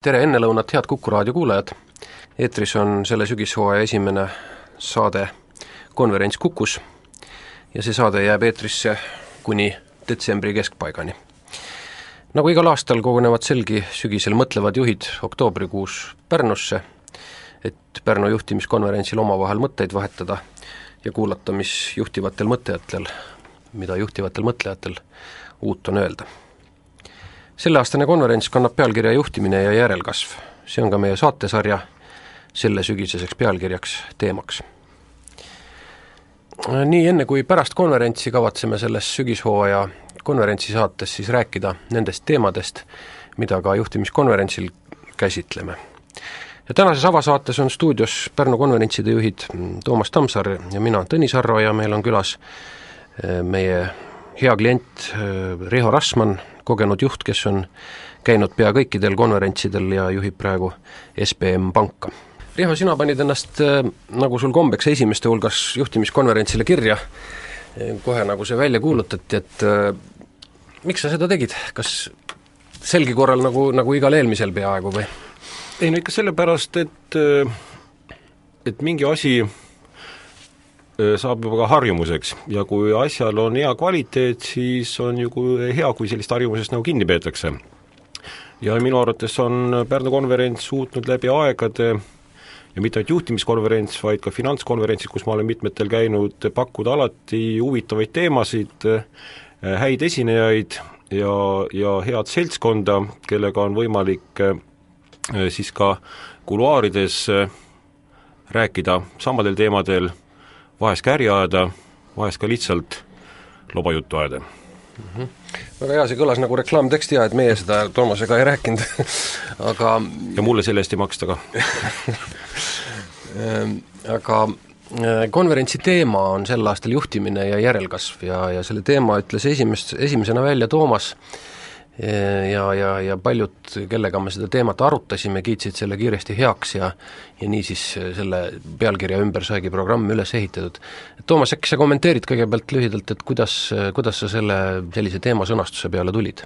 tere ennelõunat, head Kuku raadio kuulajad! eetris on selle sügishooaja esimene saade Konverents Kukus ja see saade jääb eetrisse kuni detsembri keskpaigani. nagu igal aastal kogunevad selgi sügisel mõtlevad juhid oktoobrikuus Pärnusse, et Pärnu juhtimiskonverentsil omavahel mõtteid vahetada ja kuulata, mis juhtivatel mõtlejatel, mida juhtivatel mõtlejatel uut on öelda selleaastane konverents kannab pealkirja Juhtimine ja järelkasv. see on ka meie saatesarja selle sügiseseks pealkirjaks, teemaks. nii enne kui pärast konverentsi kavatseme selles sügishooaja konverentsi saates siis rääkida nendest teemadest, mida ka juhtimiskonverentsil käsitleme. ja tänases avasaates on stuudios Pärnu konverentside juhid Toomas Tammsaar ja mina, Tõnis Arro ja meil on külas eh, meie hea klient eh, Riho Rassmann, kogenud juht, kes on käinud pea kõikidel konverentsidel ja juhib praegu SBM Panka. Riho, sina panid ennast, äh, nagu sul kombeks, esimeste hulgas juhtimiskonverentsile kirja, äh, kohe nagu see välja kuulutati, et äh, miks sa seda tegid, kas selgi korral nagu, nagu igal eelmisel peaaegu või? ei no ikka sellepärast, et et mingi asi saab juba ka harjumuseks ja kui asjal on hea kvaliteet, siis on ju kui hea, kui sellist harjumusest nagu kinni peetakse. ja minu arvates on Pärnu konverents suutnud läbi aegade ja mitte ainult juhtimiskonverents, vaid ka finantskonverentsid, kus ma olen mitmetel käinud, pakkuda alati huvitavaid teemasid, häid esinejaid ja, ja head seltskonda, kellega on võimalik siis ka kuluaarides rääkida samadel teemadel vahest ka äri ajada, vahest ka lihtsalt lobajuttu ajada mm. -hmm. väga hea, see kõlas nagu reklaamtekst ja et meie seda Toomasega ei rääkinud aga ja mulle selle eest ei maksta ka ehm, aga äh, konverentsi teema on sel aastal juhtimine ja järelkasv ja, ja selle teema ütles esimest, esimesena välja Toomas äh, ja, ja, ja paljud, kellega me seda teemat arutasime, kiitsid selle kiiresti heaks ja ja niisiis selle pealkirja ümber saigi programm üles ehitatud. Toomas, äkki sa kommenteerid kõigepealt lühidalt, et kuidas, kuidas sa selle sellise teema sõnastuse peale tulid?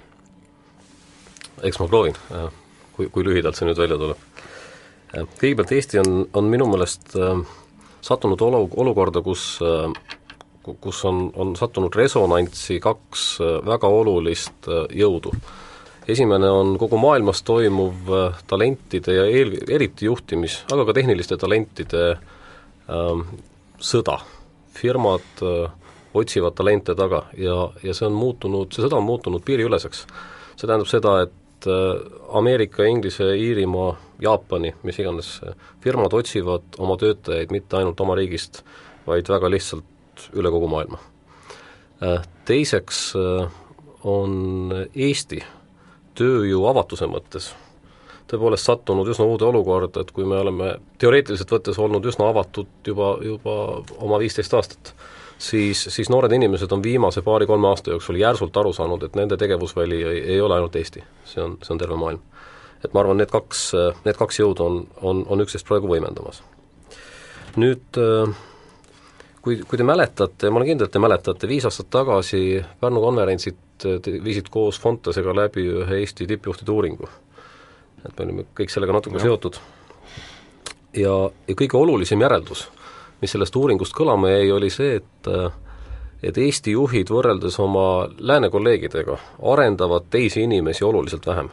eks ma proovin, kui, kui lühidalt see nüüd välja tuleb. kõigepealt Eesti on, on minu meelest äh, sattunud olu, olukorda, kus äh, kus on, on sattunud resonantsi kaks äh, väga olulist äh, jõudu. esimene on kogu maailmas toimuv äh, talentide ja eel, eriti juhtimis, aga ka tehniliste talentide ähm, sõda. firmad äh, otsivad talente taga ja, ja see on muutunud, see sõda on muutunud piiriüleseks. see tähendab seda, et äh, Ameerika, Inglise, Iirimaa, Jaapani, mis iganes, firmad otsivad oma töötajaid mitte ainult oma riigist, vaid väga lihtsalt üle kogu maailma. Äh, teiseks äh, on Eesti tööjõu avatuse mõttes tõepoolest sattunud üsna uude olukorda, et kui me oleme teoreetiliselt võttes olnud üsna avatud juba, juba oma viisteist aastat, siis, siis noored inimesed on viimase paari-kolme aasta jooksul järsult aru saanud, et nende tegevusväli ei, ei ole ainult Eesti, see on, see on terve maailm. et ma arvan, need kaks, need kaks jõudu on, on, on üksteist praegu võimendamas. nüüd äh, kui, kui te mäletate, ma olen kindel, et te mäletate, viis aastat tagasi Pärnu konverentsid te viisid koos Fontesega läbi ühe Eesti tippjuhtide uuringu. et me olime kõik sellega natuke ja. seotud. ja, ja kõige olulisem järeldus, mis sellest uuringust kõlama jäi, oli see, et et Eesti juhid võrreldes oma lääne kolleegidega arendavad teisi inimesi oluliselt vähem.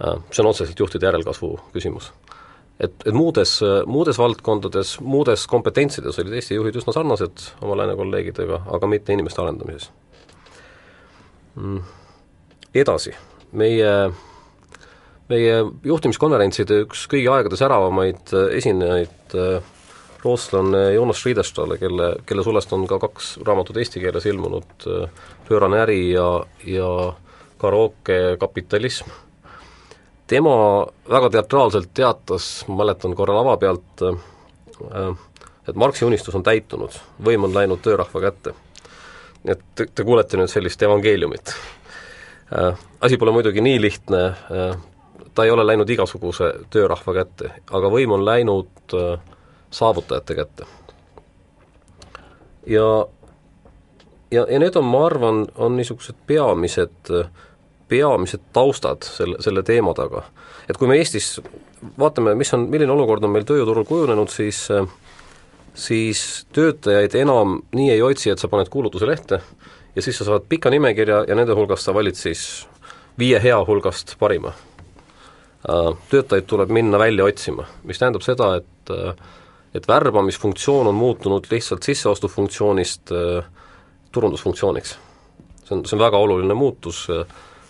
See on otseselt juhtide järelkasvu küsimus et, et muudes, muudes valdkondades, muudes kompetentsides olid Eesti juhid üsna sarnased oma lääne kolleegidega, aga mitte inimeste arendamises. Mm.. Edasi, meie, meie juhtimiskonverentside üks kõigi aegade säravamaid esinejaid, rootslane Jonas Riedestale, kelle, kelle sulest on ka kaks raamatut eesti keeles ilmunud, Pöörane äri ja, ja Karaoke kapitalism tema väga teatraalselt teatas, ma mäletan korra lava pealt, äh, et Marxi unistus on täitunud, võim on läinud töörahva kätte. nii et te, te kuulete nüüd sellist evangeeliumit. Äh, asi pole muidugi nii lihtne, äh, ta ei ole läinud igasuguse töörahva kätte, aga võim on läinud saavutajate kätte. ja ja, ja need on, ma arvan, on niisugused peamised peamised taustad selle, selle teema taga. et kui me Eestis vaatame, mis on, milline olukord on meil tööjõuturul kujunenud, siis siis töötajaid enam nii ei otsi, et sa paned kuulutuse lehte ja siis sa saad pika nimekirja ja nende hulgast sa valid siis viie hea hulgast parima. Töötajaid tuleb minna välja otsima, mis tähendab seda, et et värbamisfunktsioon on muutunud lihtsalt sisseostufunktsioonist turundusfunktsiooniks. see on, see on väga oluline muutus,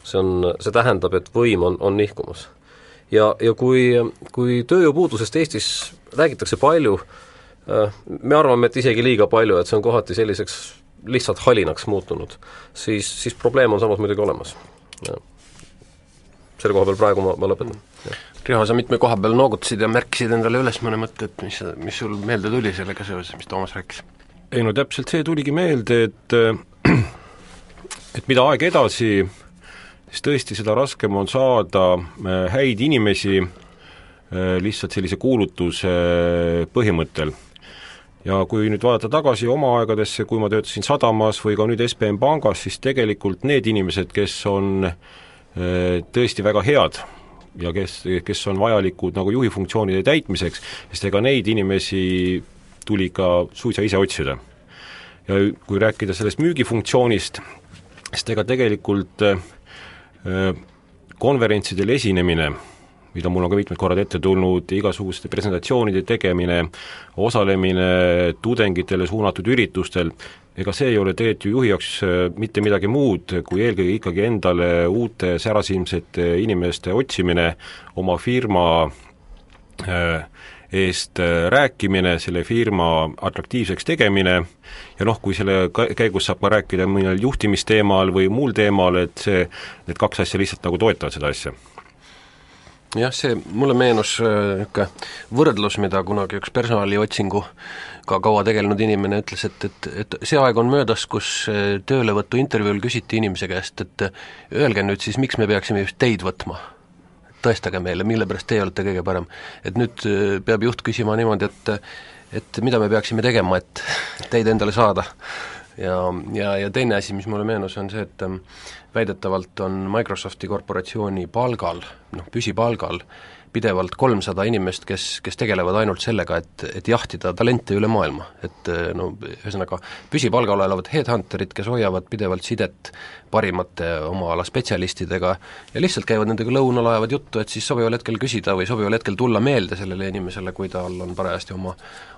see on, see tähendab, et võim on, on nihkumas. ja, ja kui, kui tööjõupuudusest Eestis räägitakse palju, me arvame, et isegi liiga palju, et see on kohati selliseks lihtsalt halinaks muutunud, siis, siis probleem on samas muidugi olemas. selle koha peal praegu ma, ma lõpetan. Riho, sa mitme koha peal noogutasid ja märkisid endale üles mõne mõtte, et mis, mis sul meelde tuli sellega seoses, mis Toomas rääkis? ei no täpselt see tuligi meelde, et et mida aeg edasi, siis tõesti seda raskem on saada äh, häid inimesi äh, lihtsalt sellise kuulutuse põhimõttel ja kui nüüd vaadata tagasi oma aegadesse, kui ma töötasin sadamas või ka nüüd SBM pangas, siis tegelikult need inimesed, kes on äh, tõesti väga head ja kes, kes on vajalikud nagu juhi funktsioonide täitmiseks, sest ega neid inimesi tuli ka suisa ise otsida. ja kui rääkida sellest müügifunktsioonist, sest ega tegelikult äh, konverentsidel esinemine mida mul on ka mitmed korrad ette tulnud, igasuguste presentatsioonide tegemine, osalemine tudengitele suunatud üritustel, ega see ei ole tegelikult ju juhi jaoks äh, mitte midagi muud, kui eelkõige ikkagi endale uute särasilmsete inimeste otsimine, oma firma äh, eest äh, rääkimine, selle firma atraktiivseks tegemine ja noh, kui selle käigus saab ka rääkida mõnel juhtimisteemal või muul teemal, et see, need kaks asja lihtsalt nagu toetavad seda asja jah, see, mulle meenus äh, niisugune võrdlus, mida kunagi üks personaliotsinguga kaua tegelenud inimene ütles, et, et, et see aeg on möödas, kus äh, töölevõtu intervjuul küsiti inimese käest, et öelge nüüd siis, miks me peaksime just teid võtma? Tõestage meile, mille pärast teie olete kõige parem. et nüüd äh, peab juht küsima niimoodi, et et mida me peaksime tegema, et teid endale saada. ja, ja, ja teine asi, mis mulle meenus, on see, et väidetavalt on Microsofti korporatsiooni palgal, noh püsipalgal, pidevalt kolmsada inimest, kes, kes tegelevad ainult sellega, et, et jahtida talente üle maailma. et no ühesõnaga, püsipalgal olevad headhunterid, kes hoiavad pidevalt sidet parimate oma ala spetsialistidega ja lihtsalt käivad nendega lõunal, ajavad juttu, et siis sobival hetkel küsida või sobival hetkel tulla meelde sellele inimesele, kui tal on parajasti oma,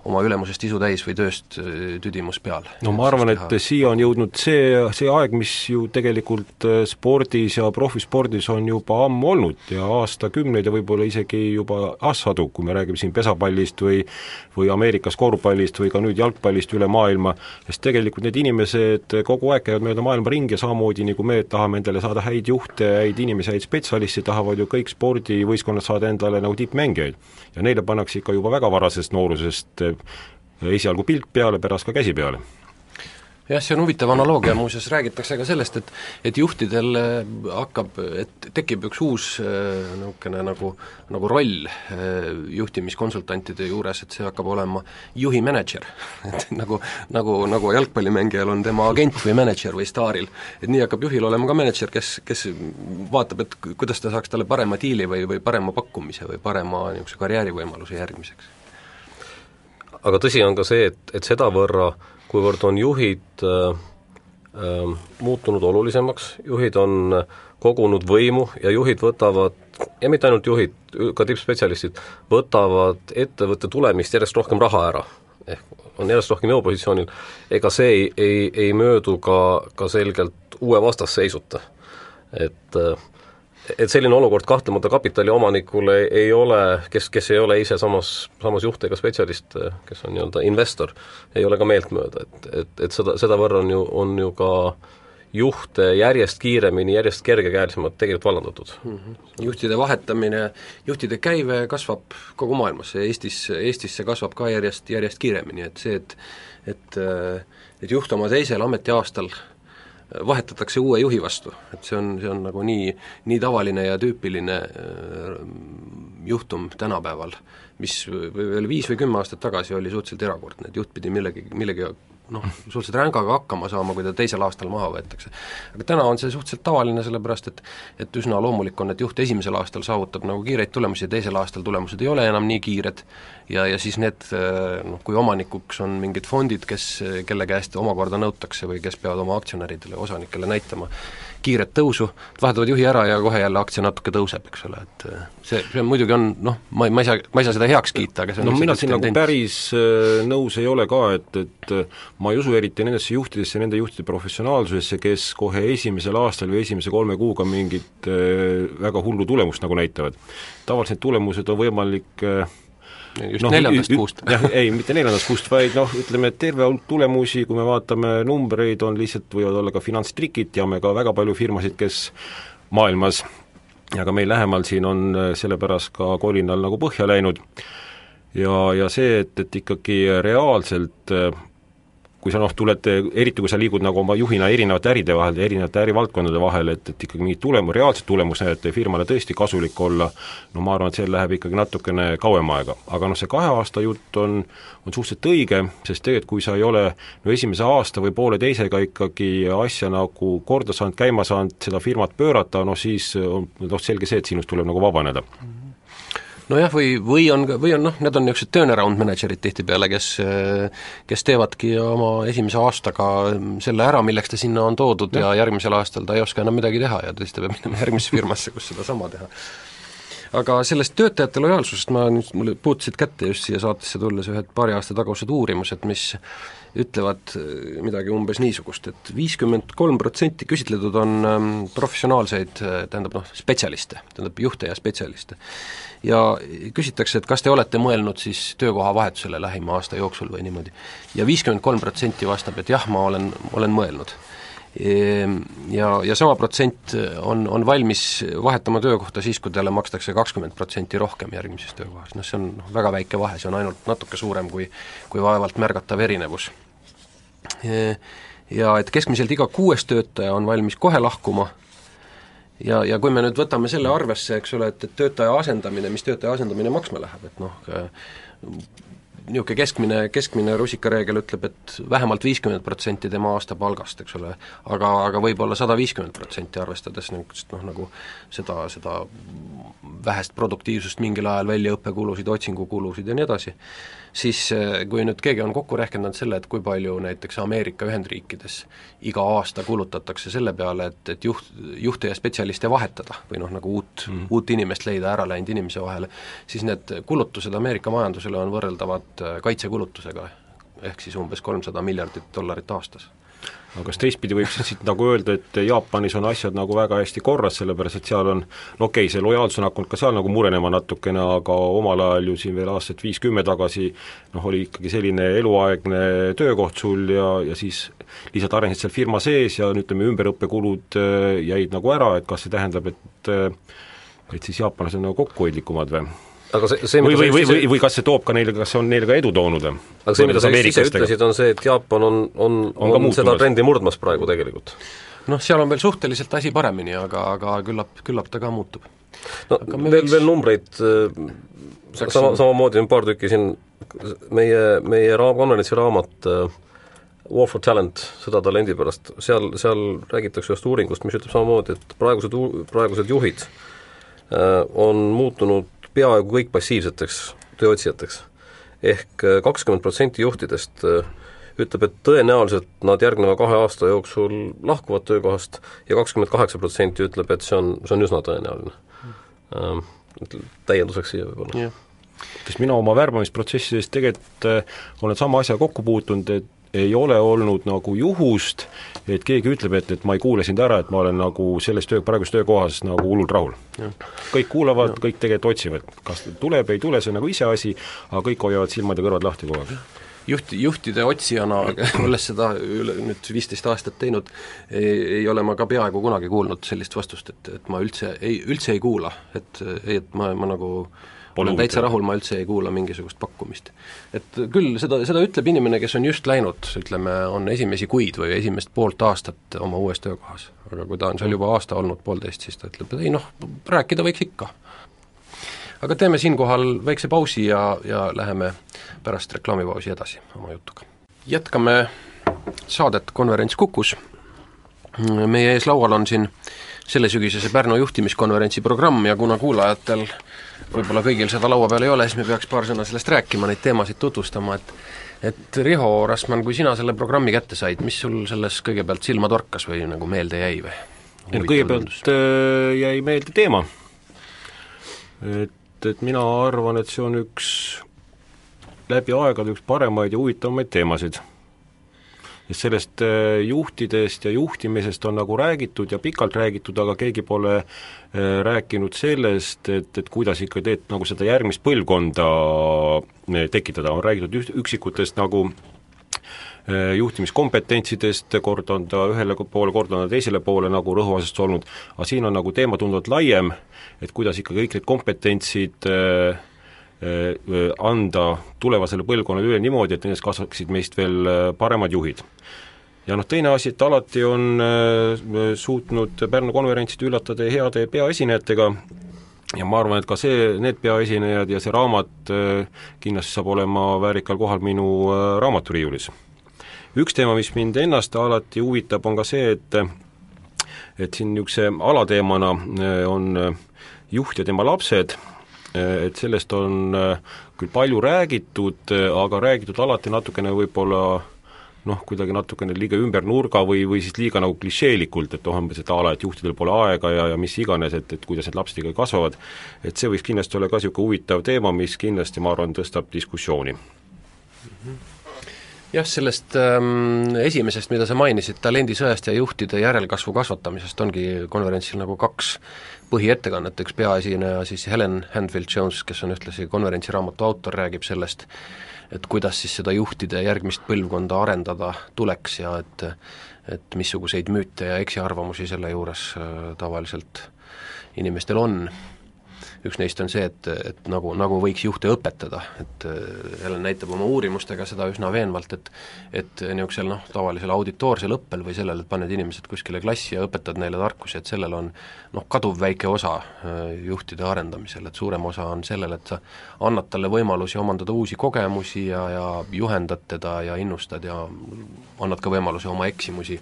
oma ülemusest isu täis või tööst äh, tüdimus peal. no ma arvan, et siia on jõudnud see, see aeg, mis ju tegelikult äh, spordis ja profispordis on juba ammu olnud ja aastakümneid ja võib-olla isegi juba aastasadu, kui me räägime siin pesapallist või või Ameerikas korvpallist või ka nüüd jalgpallist üle maailma, sest tegelikult need inimesed kogu aeg käivad mööda maailma ringi ja samamoodi samamoodi nagu me tahame endale saada häid juhte, häid inimesi, häid spetsialiste, tahavad ju kõik spordivõistkonnad saada endale nagu tippmängijaid. ja neile pannakse ikka juba väga varasest noorusest eh, esialgu pilk peale, pärast ka käsi peale jah, see on huvitav analoogia, muuseas räägitakse ka sellest, et et juhtidel äh, hakkab, et tekib üks uus äh, niisugune nagu, nagu roll äh, juhtimiskonsultantide juures, et see hakkab olema juhi mänedžer. et nagu, nagu, nagu jalgpallimängijal on tema agent või mänedžer või staaril, et nii hakkab juhil olema ka mänedžer, kes, kes vaatab, et kuidas ta saaks talle parema diili või, või parema pakkumise või parema niisuguse karjäärivõimaluse järgmiseks. aga tõsi on ka see, et, et sedavõrra äh, kuivõrd on juhid äh, äh, muutunud olulisemaks, juhid on kogunud võimu ja juhid võtavad, ja mitte ainult juhid, ka tippspetsialistid, võtavad ettevõtte tulemist järjest rohkem raha ära. ehk on järjest rohkem jõupositsioonil, ega see ei, ei, ei möödu ka, ka selgelt uue vastasseisuta. et äh, et selline olukord kahtlemata kapitaliomanikul ei, ei ole, kes, kes ei ole ise samas, samas juht ega spetsialist, kes on nii-öelda investor, ei ole ka meeltmööda, et, et, et seda, sedavõrra on ju, on ju ka juhte järjest kiiremini, järjest kergekäelisemalt tegelikult vallandatud mm. -hmm. juhtide vahetamine, juhtide käive kasvab kogu maailmas, Eestis, Eestis see kasvab ka järjest, järjest kiiremini, et see, et et et juht oma teisel ametiaastal vahetatakse uue juhi vastu, et see on, see on nagu nii, nii tavaline ja tüüpiline äh, juhtum tänapäeval, mis veel viis või kümme aastat tagasi oli suhteliselt erakordne, et juht pidi millegi, millegi noh, suhteliselt rängaga hakkama saama, kui ta teisel aastal maha võetakse. aga täna on see suhteliselt tavaline, sellepärast et et üsna loomulik on, et juht esimesel aastal saavutab nagu kiireid tulemusi teisel aastal tulemused ei ole enam nii kiired ja, ja siis need noh, kui omanikuks on mingid fondid, kes, kelle käest omakorda nõutakse või kes peavad oma aktsionäridele, osanikele näitama kiiret tõusu, vahetavad juhi ära ja kohe jälle aktsia natuke tõuseb, eks ole, et see, see muidugi on noh, ma ei, ma ei saa, ma ei saa seda heaks kiita, aga see on no mina siin nagu päris äh, nõus ei ole ka, et, et äh, ma ei usu eriti nendesse juhtidesse, nende juhtide professionaalsusesse, kes kohe esimesel aastal või esimese kolme kuuga mingit äh, väga hullu tulemust nagu näitavad. tavaliselt tulemused on võimalik just no, neljandast kuust. jah, ei, mitte neljandast kuust, vaid noh, ütleme, et terve hulk tulemusi, kui me vaatame numbreid, on lihtsalt, võivad olla ka finantstrikid, teame ka väga palju firmasid, kes maailmas ja ka meil lähemal siin on sellepärast ka kolinal nagu põhja läinud ja, ja see, et, et ikkagi reaalselt kui sa noh, tuled, eriti kui sa liigud nagu oma juhina erinevate äride vahel, erinevate ärivaldkondade vahel, et, et ikkagi mingit tulemu, reaalset tulemusnäidet ja firmale tõesti kasulik olla, no ma arvan, et seal läheb ikkagi natukene kauem aega. aga noh, see kahe aasta jutt on, on suhteliselt õige, sest tegelikult kui sa ei ole no esimese aasta või poole teisega ikkagi asja nagu korda saanud, käima saanud, seda firmat pöörata, noh siis on noh, selge see, et sinust tuleb nagu vabaneda mm. -hmm nojah, või, või on, või on noh, need on niisugused turnaround manager'id tihtipeale, kes kes teevadki oma esimese aastaga selle ära, milleks ta sinna on toodud ja, ja järgmisel aastal ta ei oska enam midagi teha ja siis ta peab minema järgmisse firmasse, kus sedasama teha. Aga sellest töötajate lojaalsusest ma nüüd, mulle puutusid kätte just siia saatesse tulles ühed paari aasta tagused uurimused, mis ütlevad midagi umbes niisugust et, et viiskümmend kolm protsenti küsitletud on ähm, professionaalseid, tähendab noh, spetsialiste, tähendab juhte ja spetsialiste ja küsitakse, et kas te olete mõelnud siis töökohavahetusele lähima aasta jooksul või niimoodi. ja viiskümmend kolm protsenti vastab, et jah, ma olen, olen mõelnud. Ehm, ja, ja sama protsent on, on valmis vahetama töökohta siis, kui talle makstakse kakskümmend protsenti rohkem järgmises töökohas, noh see on väga väike vahe, see on ainult natuke suurem kui, kui vaevalt märgatav erinevus. Ehm, ja et keskmiselt iga kuues töötaja on valmis kohe lahkuma ja, ja kui me nüüd võtame selle arvesse, eks ole, et, et töötaja asendamine, mis töötaja asendamine maksma läheb, et noh, niisugune keskmine, keskmine rusikareegel ütleb, et vähemalt viiskümmend protsenti tema aastapalgast, eks ole, aga, aga võib-olla sada viiskümmend protsenti, arvestades niisugust noh, nagu seda, seda vähest produktiivsust mingil ajal, väljaõppekulusid, otsingukulusid ja nii edasi siis eh, kui nüüd keegi on kokku rehkendanud selle, et kui palju näiteks Ameerika Ühendriikides iga aasta kulutatakse selle peale, et, et juht, juhte ja spetsialiste vahetada või noh, nagu uut mm, -hmm. uut inimest leida ära läinud inimese vahele, siis need kulutused Ameerika majandusele on võrreldavad eh, kaitsekulutusega, ehk siis umbes kolmsada miljardit dollarit aastas aga kas teistpidi võib siis siit nagu öelda, et Jaapanis on asjad nagu väga hästi korras, sellepärast et seal on no okei okay,, see lojaalsus on hakanud ka seal nagu murenema natukene, aga omal ajal ju siin veel aastat viis-kümme tagasi noh, oli ikkagi selline eluaegne töökoht sul ja, ja siis lihtsalt arenesid seal firma sees ja ütleme, ümberõppekulud äh, jäid nagu ära, et kas see tähendab, et äh, et siis jaapanlased on nagu kokkuhoidlikumad või? Aga see, see või, või, või, või, või kas see toob ka neile, kas see on neile ka edu toonud? aga see, mida sa ise ütlesid, on see, et Jaapan on, on, on, on seda trendi murdmas praegu tegelikult. noh, seal on veel suhteliselt asi paremini, aga, aga küllap, küllap ta ka muutub. no aga veel võiks..., veel numbreid äh, sama, samamoodi on paar tükki siin, meie, meie raam, konverentsi raamat äh, War for Talent, sõda talendi pärast, seal, seal räägitakse ühest uuringust, mis ütleb samamoodi, et praegused, praegused juhid äh, on muutunud peaaegu kõik passiivseteks tööotsijateks. ehk äh, kakskümmend protsenti juhtidest äh, ütleb, et tõenäoliselt nad järgneva kahe aasta jooksul lahkuvad töökohast ja kakskümmend kaheksa protsenti ütleb, et see on, see on üsna tõenäoline. Ähm, täienduseks siia võib-olla sest mina oma värbamisprotsessides tegelikult äh, olen sama asja kokku puutunud, et ei ole olnud nagu juhust, et keegi ütleb, et, et ma ei kuule sind ära, et ma olen nagu selles töö, praeguses töökohas nagu hullult rahul. kõik kuulavad, kõik tegelikult otsivad, kas tuleb, ei tule, see on nagu iseasi, aga kõik hoiavad silmad ja kõrvad lahti kogu aeg. Juht, juhtide otsijana, olles seda üle nüüd viisteist aastat teinud, ei, ole ma ka peaaegu kunagi kuulnud sellist vastust, et, et ma üldse ei, üldse ei kuula, et, et ma, ma nagu äh, olen täitsa rahul, ma üldse ei kuula mingisugust pakkumist. et küll, seda, seda ütleb inimene, kes on just läinud, ütleme, on esimesi kuid või esimest poolt aastat oma uues töökohas. aga kui ta on seal juba aasta olnud, poolteist, siis ta ütleb, et ei noh, rääkida võiks ikka. aga teeme siinkohal väikse pausi ja, ja läheme pärast reklaamipausi edasi oma jutuga. jätkame saadet Konverents Kukus. meie ees laual on siin sellesügisese Pärnu juhtimiskonverentsi programm ja kuna kuulajatel võib-olla kõigil seda laua peal ei ole, siis me peaks paar sõna sellest rääkima, neid teemasid tutvustama, et et Riho Rasman, kui sina selle programmi kätte said, mis sul selles kõigepealt silma torkas või nagu meelde jäi või? ei no kõigepealt äh, jäi meelde teema. et, et mina arvan, et see on üks läbi aegade üks paremaid ja huvitavamaid teemasid. Sest sellest äh, juhtidest ja juhtimisest on nagu räägitud ja pikalt räägitud, aga keegi pole äh, rääkinud sellest, et, et kuidas ikka teed nagu seda järgmist põlvkonda äh, tekitada, on räägitud üht, üksikutest nagu juhtimiskompetentsidest, kord on ta ühele poole, kord on ta teisele poole nagu rõhuasetust olnud, aga siin on nagu teema tunduvalt laiem, et kuidas ikka kõik need kompetentsid äh, anda tulevasele põlvkonnale üle niimoodi, et nendest kasvaksid meist veel äh, paremad juhid. ja noh, teine asi, et alati on äh, suutnud Pärnu konverentsid üllatada heade peaesinejatega, ja ma arvan, et ka see, need peaesinejad ja see raamat kindlasti saab olema väärikal kohal minu raamaturiiulis. üks teema, mis mind ennast alati huvitab, on ka see, et et siin niisuguse alateemana on juht ja tema lapsed et sellest on eh, küll palju räägitud, eh, aga räägitud alati natukene võib-olla noh, kuidagi natukene liiga ümber nurga või, või siis liiga nagu klišeelikult, et oh, umbes et a la, et juhtidel pole aega ja, ja mis iganes, et, et kuidas need lapsed ikkagi kasvavad, et see võiks kindlasti olla ka niisugune huvitav teema, mis kindlasti, ma arvan, tõstab diskussiooni jah, sellest ähm, esimesest, mida sa mainisid, talendisõjast ja juhtide järelkasvu kasvatamisest, ongi konverentsil nagu kaks põhiettekannet, üks peaesineja siis Helen Handfield-Jones, kes on ühtlasi konverentsiraamatu autor, räägib sellest, et kuidas siis seda juhtide järgmist põlvkonda arendada tuleks ja et et missuguseid müüte ja eksiarvamusi selle juures äh, tavaliselt inimestel on üks neist on see, et, et nagu, nagu võiks juhte õpetada, et Helen äh, näitab oma uurimustega seda üsna veenvalt, et et niisugusel noh, tavalisel auditoorsel õppel või sellel, et paned inimesed kuskile klassi ja õpetad neile tarkusi, et sellel on noh, kaduvväike osa äh, juhtide arendamisel, et suurem osa on sellel, et sa annad talle võimalusi omandada uusi kogemusi ja, ja juhendad teda ja innustad ja annad ka võimaluse oma eksimusi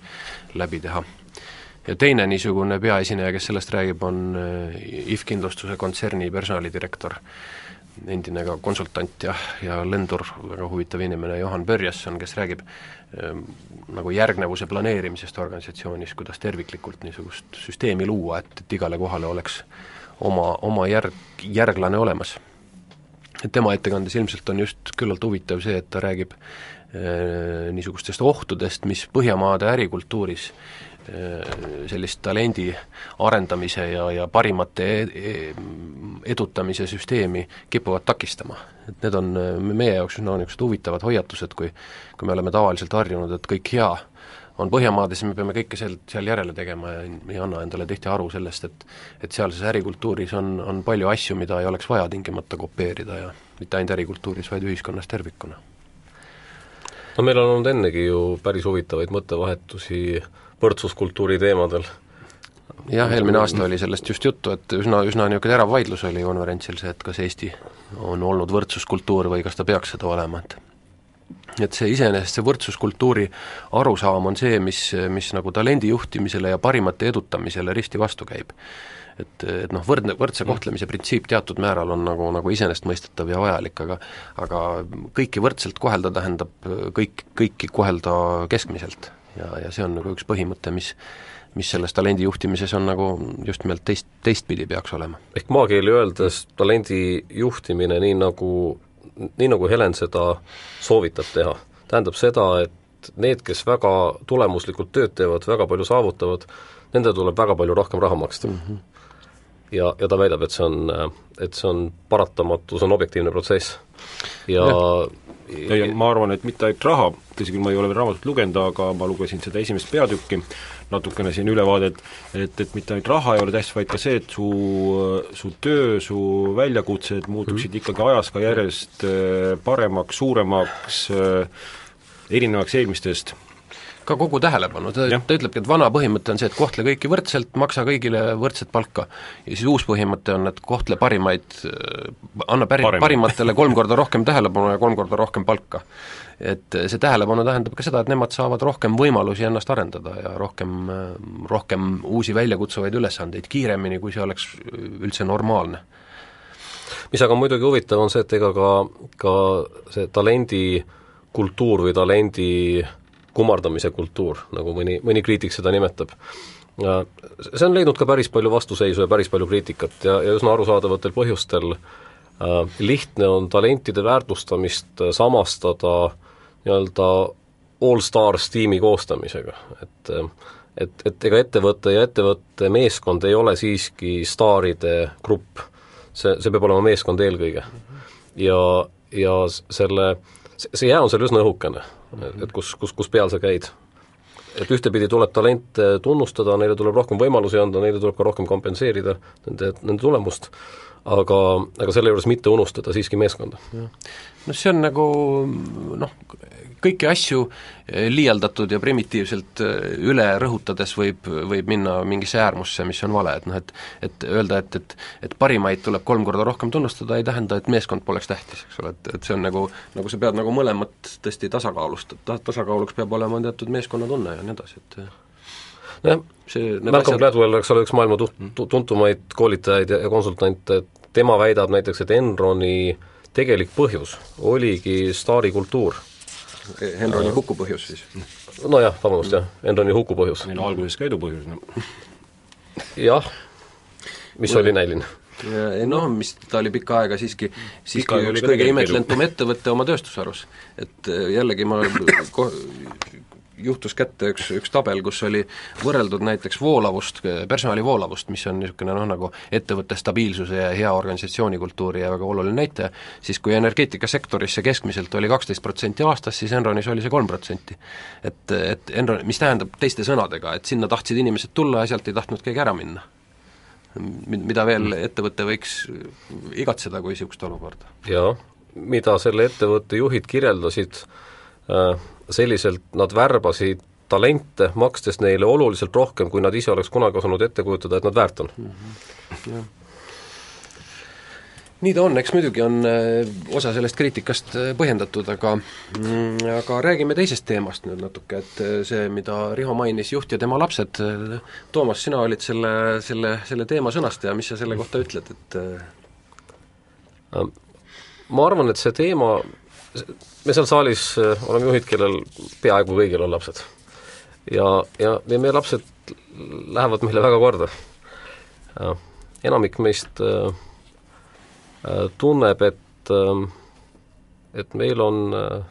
läbi teha ja teine niisugune peaesineja, kes sellest räägib, on äh, IF Kindlustuse kontserni personalidirektor, endine ka konsultant ja, ja lendur, väga huvitav inimene, Johan Börjesson, kes räägib ähm, nagu järgnevuse planeerimisest organisatsioonis, kuidas terviklikult niisugust süsteemi luua, et, et igale kohale oleks oma, oma järg, järglane olemas. tema ettekandes ilmselt on just küllalt huvitav see, et ta räägib äh, niisugustest ohtudest, mis Põhjamaade ärikultuuris äh, Äh, sellist talendi arendamise ja, ja parimate e-, e-, edutamise süsteemi kipuvad takistama. et need on meie jaoks üsno niisugused huvitavad hoiatused, kui kui me oleme tavaliselt harjunud, et kõik hea on Põhjamaades ja me peame kõike seal, seal järele tegema ja ei anna endale tihti aru sellest, et et sealses ärikultuuris on, on palju asju, mida ei oleks vaja tingimata kopeerida ja mitte ainult ärikultuuris, vaid ühiskonnas tervikuna. no meil on olnud ennegi ju päris huvitavaid mõttevahetusi võrdsuskultuuri teemadel. jah, eelmine aasta oli sellest just juttu, et üsna, üsna niisugune terav vaidlus oli konverentsil see, et kas Eesti on olnud võrdsuskultuur või kas ta peaks seda olema, et et see iseenesest, see võrdsuskultuuri arusaam on see, mis, mis nagu talendi juhtimisele ja parimate edutamisele risti vastu käib. et, et noh, võrdne, võrdse kohtlemise printsiip teatud määral on nagu, nagu iseenesestmõistetav ja vajalik, aga aga kõiki võrdselt kohelda tähendab kõik, kõiki kohelda keskmiselt ja, ja see on nagu üks põhimõte, mis mis selles talendi juhtimises on nagu just nimelt teist, teistpidi peaks olema. ehk maakeeli öeldes talendi juhtimine, nii nagu, nii nagu Helen seda soovitab teha, tähendab seda, et need, kes väga tulemuslikult tööd teevad, väga palju saavutavad, nendele tuleb väga palju rohkem raha maksta mm. -hmm. ja, ja ta väidab, et see on, et see on paratamatu, see on objektiivne protsess. ja, ja ja, ja ma arvan, et mitte ainult raha, tõsi küll, ma ei ole veel raamatut lugenud, aga ma lugesin seda esimest peatükki, natukene siin ülevaadet, et, et mitte ainult raha ei ole tähtis, vaid ka see, et su, su töö, su väljakutsed muutuksid mm. ikkagi ajas ka järjest äh, paremaks, suuremaks, äh, erinevaks eelmistest ka kogu tähelepanu, ta, ta ütlebki, et vana põhimõte on see, et kohtle kõiki võrdselt, maksa kõigile võrdset palka. ja siis uus põhimõte on, et kohtle parimaid, anna päri-, parimatele kolm korda rohkem tähelepanu ja kolm korda rohkem palka. et see tähelepanu tähendab ka seda, et nemad saavad rohkem võimalusi ennast arendada ja rohkem, rohkem uusi väljakutsuvaid ülesandeid kiiremini, kui see oleks üldse normaalne mis aga muidugi huvitav, on see, et ega ka, ka see talendikultuur või talendi kummardamise kultuur, nagu mõni, mõni kriitik seda nimetab, see on leidnud ka päris palju vastuseisu ja päris palju kriitikat ja, ja üsna arusaadavatel põhjustel äh, lihtne on talentide väärtustamist samastada nii-öelda all-stars tiimi koostamisega, et et, et ega ettevõte ja ettevõtte meeskond ei ole siiski staaride grupp. See, see peab olema meeskond eelkõige. ja, ja selle, see jää on seal üsna õhukene, et kus, kus, kus peal sa käid. et ühtepidi tuleb talente tunnustada, neile tuleb rohkem võimalusi anda, neile tuleb ka rohkem kompenseerida nende, nende tulemust, aga, aga selle juures mitte unustada siiski meeskonda. no see on nagu noh, kõiki asju eh, liialdatud ja primitiivselt eh, üle rõhutades võib, võib minna mingisse äärmusse, mis on vale, et noh, et et öelda, et, et et parimaid tuleb kolm korda rohkem tunnustada, ei tähenda, et meeskond poleks tähtis, eks ole, et, et see on nagu, nagu sa pead nagu mõlemat tõesti tasakaalustad, ta-, tasakaaluks peab olema teatud meeskonnatunne ja nii edasi, et nojah, see Malcolm asjad... Gladwell, eks ole, üks maailma tu-, tu-, tuntumaid koolitajaid ja, konsultante, et tema väidab näiteks, et Enroni tegelik põhjus oligi staarikultuur Enroni huku põhjus siis? nojah, vabandust jah, Enroni huku põhjus. ei no alguses ka edu põhjus, no. jah, mis Või... oli näiline ja noh, mis ta oli pikka aega siiski, siiski üks kõige imetlentum ettevõte oma tööstusharus. et jällegi ma ko-, juhtus kätte üks, üks tabel, kus oli võrreldud näiteks voolavust, personali voolavust, mis on niisugune noh, nagu ettevõtte stabiilsuse ja hea organisatsioonikultuuri ja väga oluline näitaja, siis kui energeetikasektoris see keskmiselt oli kaksteist protsenti aastas, siis Enronis oli see kolm protsenti. et, et Enron, mis tähendab teiste sõnadega, et sinna tahtsid inimesed tulla ja sealt ei tahtnud keegi ära minna mida veel mm. ettevõte võiks igatseda kui niisugust olukorda? jaa, mida selle ettevõtte juhid kirjeldasid selliselt nad värbasid talente, makstes neile oluliselt rohkem, kui nad ise oleks kunagi osanud ette kujutada, et nad väärt on mm. -hmm. nii ta on, eks muidugi on äh, osa sellest kriitikast äh, põhjendatud, aga mm, aga räägime teisest teemast nüüd natuke, et äh, see, mida Riho mainis, juht ja tema lapsed, Toomas, sina olid selle, selle, selle teema sõnastaja, mis sa selle kohta ütled, et ma arvan, et see teema me seal saalis äh, oleme juhid, kellel peaaegu kõigil on lapsed. ja, ja, ja meie lapsed lähevad meile väga korda. enamik meist äh, äh, tunneb, et äh, et meil on äh,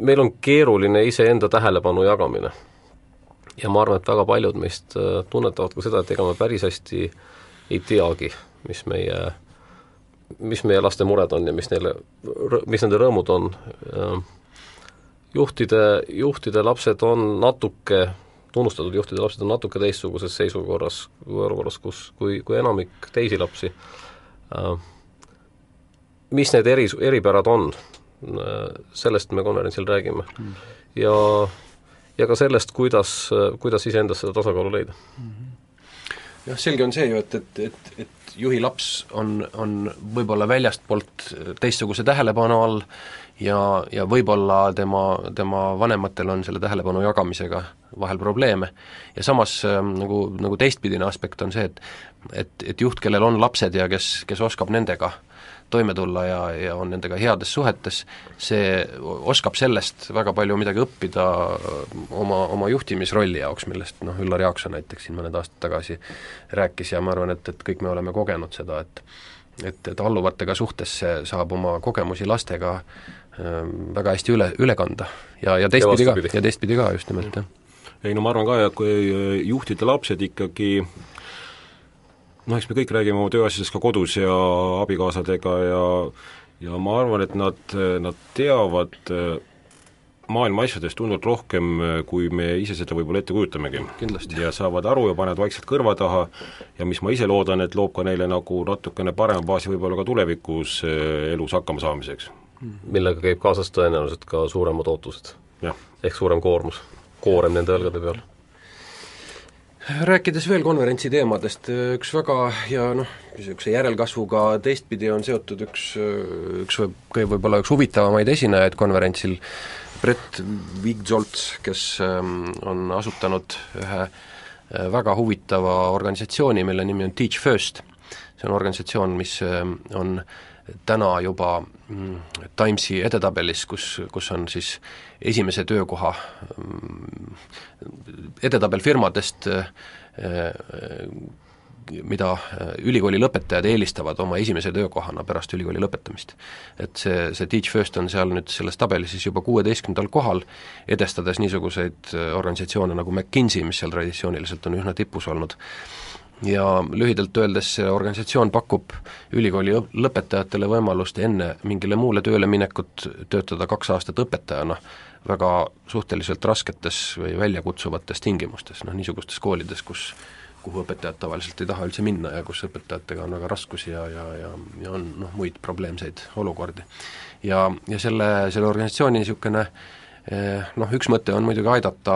meil on keeruline iseenda tähelepanu jagamine. ja ma arvan, et väga paljud meist tunnetavad ka seda, et ega me päris hästi ei teagi, mis meie mis meie laste mured on ja mis neile, mis nende rõõmud on. juhtide, juhtide lapsed on natuke, tunnustatud juhtide lapsed on natuke teistsuguses seisukorras, olukorras, kus, kui, kui enamik teisi lapsi. mis need eri, eripärad on, sellest me konverentsil räägime mm. ja, ja ka sellest, kuidas, kuidas iseendas seda tasakaalu leida mm. -hmm. Jah, selge on see ju, et, et, et, et juhi laps on, on võib-olla väljastpoolt teistsuguse tähelepanu all ja, ja võib-olla tema, tema vanematel on selle tähelepanu jagamisega vahel probleeme. ja samas ähm, nagu, nagu teistpidine aspekt on see, et et, et juht, kellel on lapsed ja kes, kes oskab nendega äh, toime tulla ja, ja on nendega heades suhetes, see oskab sellest väga palju midagi õppida oma, oma juhtimisrolli jaoks, millest noh, Üllar Jaakson näiteks siin mõned aastad tagasi rääkis ja ma arvan, et, et kõik me oleme kogenud seda, et et, et alluvatega suhtesse saab oma kogemusi lastega äh, väga hästi üle, üle kanda ja, ja teistpidi ka, ja teistpidi ka just nimelt, jah. ei no ma arvan ka, et kui juhtide lapsed ikkagi noh, eks me kõik räägime oma tööasjadest ka kodus ja abikaasadega ja ja ma arvan, et nad, nad teavad äh, maailma asjadest tunduvalt rohkem, äh, kui me ise seda võib-olla ette kujutamegi. ja saavad aru ja panevad vaikselt kõrva taha ja mis ma ise loodan, et loob ka neile nagu natukene parema baasi võib-olla ka tulevikus äh, elus hakkama saamiseks. millega käib kaasas tõenäoliselt ka suuremad ootused. ehk suurem koormus koorem nende õlgade peal rääkides veel konverentsi teemadest, üks väga ja noh, niisuguse järelkasvuga teistpidi on seotud üks, üks võib, võib-olla üks huvitavamaid esinejaid konverentsil, Brett Wigzolts, kes ähm, on asutanud ühe äh, väga huvitava organisatsiooni, mille nimi on Teach First. See on organisatsioon, mis ähm, on täna juba mm, Timesi edetabelis, kus, kus on siis esimese töökoha mm, edetabel firmadest, äh, äh, mida äh, ülikooli lõpetajad eelistavad oma esimese töökohana pärast ülikooli lõpetamist. et see, see Teach First on seal nüüd selles tabelis siis juba kuueteistkümnendal kohal, edestades niisuguseid organisatsioone nagu McKinsey, mis seal traditsiooniliselt on üsna tipus olnud ja lühidalt öeldes see organisatsioon pakub ülikooli lõpetajatele võimalust enne mingile muule tööle minekut töötada kaks aastat õpetajana väga suhteliselt rasketes või väljakutsuvates tingimustes, noh niisugustes koolides, kus kuhu õpetajad tavaliselt ei taha üldse minna ja kus õpetajatega on väga raskusi ja, ja, ja, ja on noh, muid probleemseid olukordi. ja, ja selle, selle organisatsiooni niisugune äh, noh, üks mõte on muidugi aidata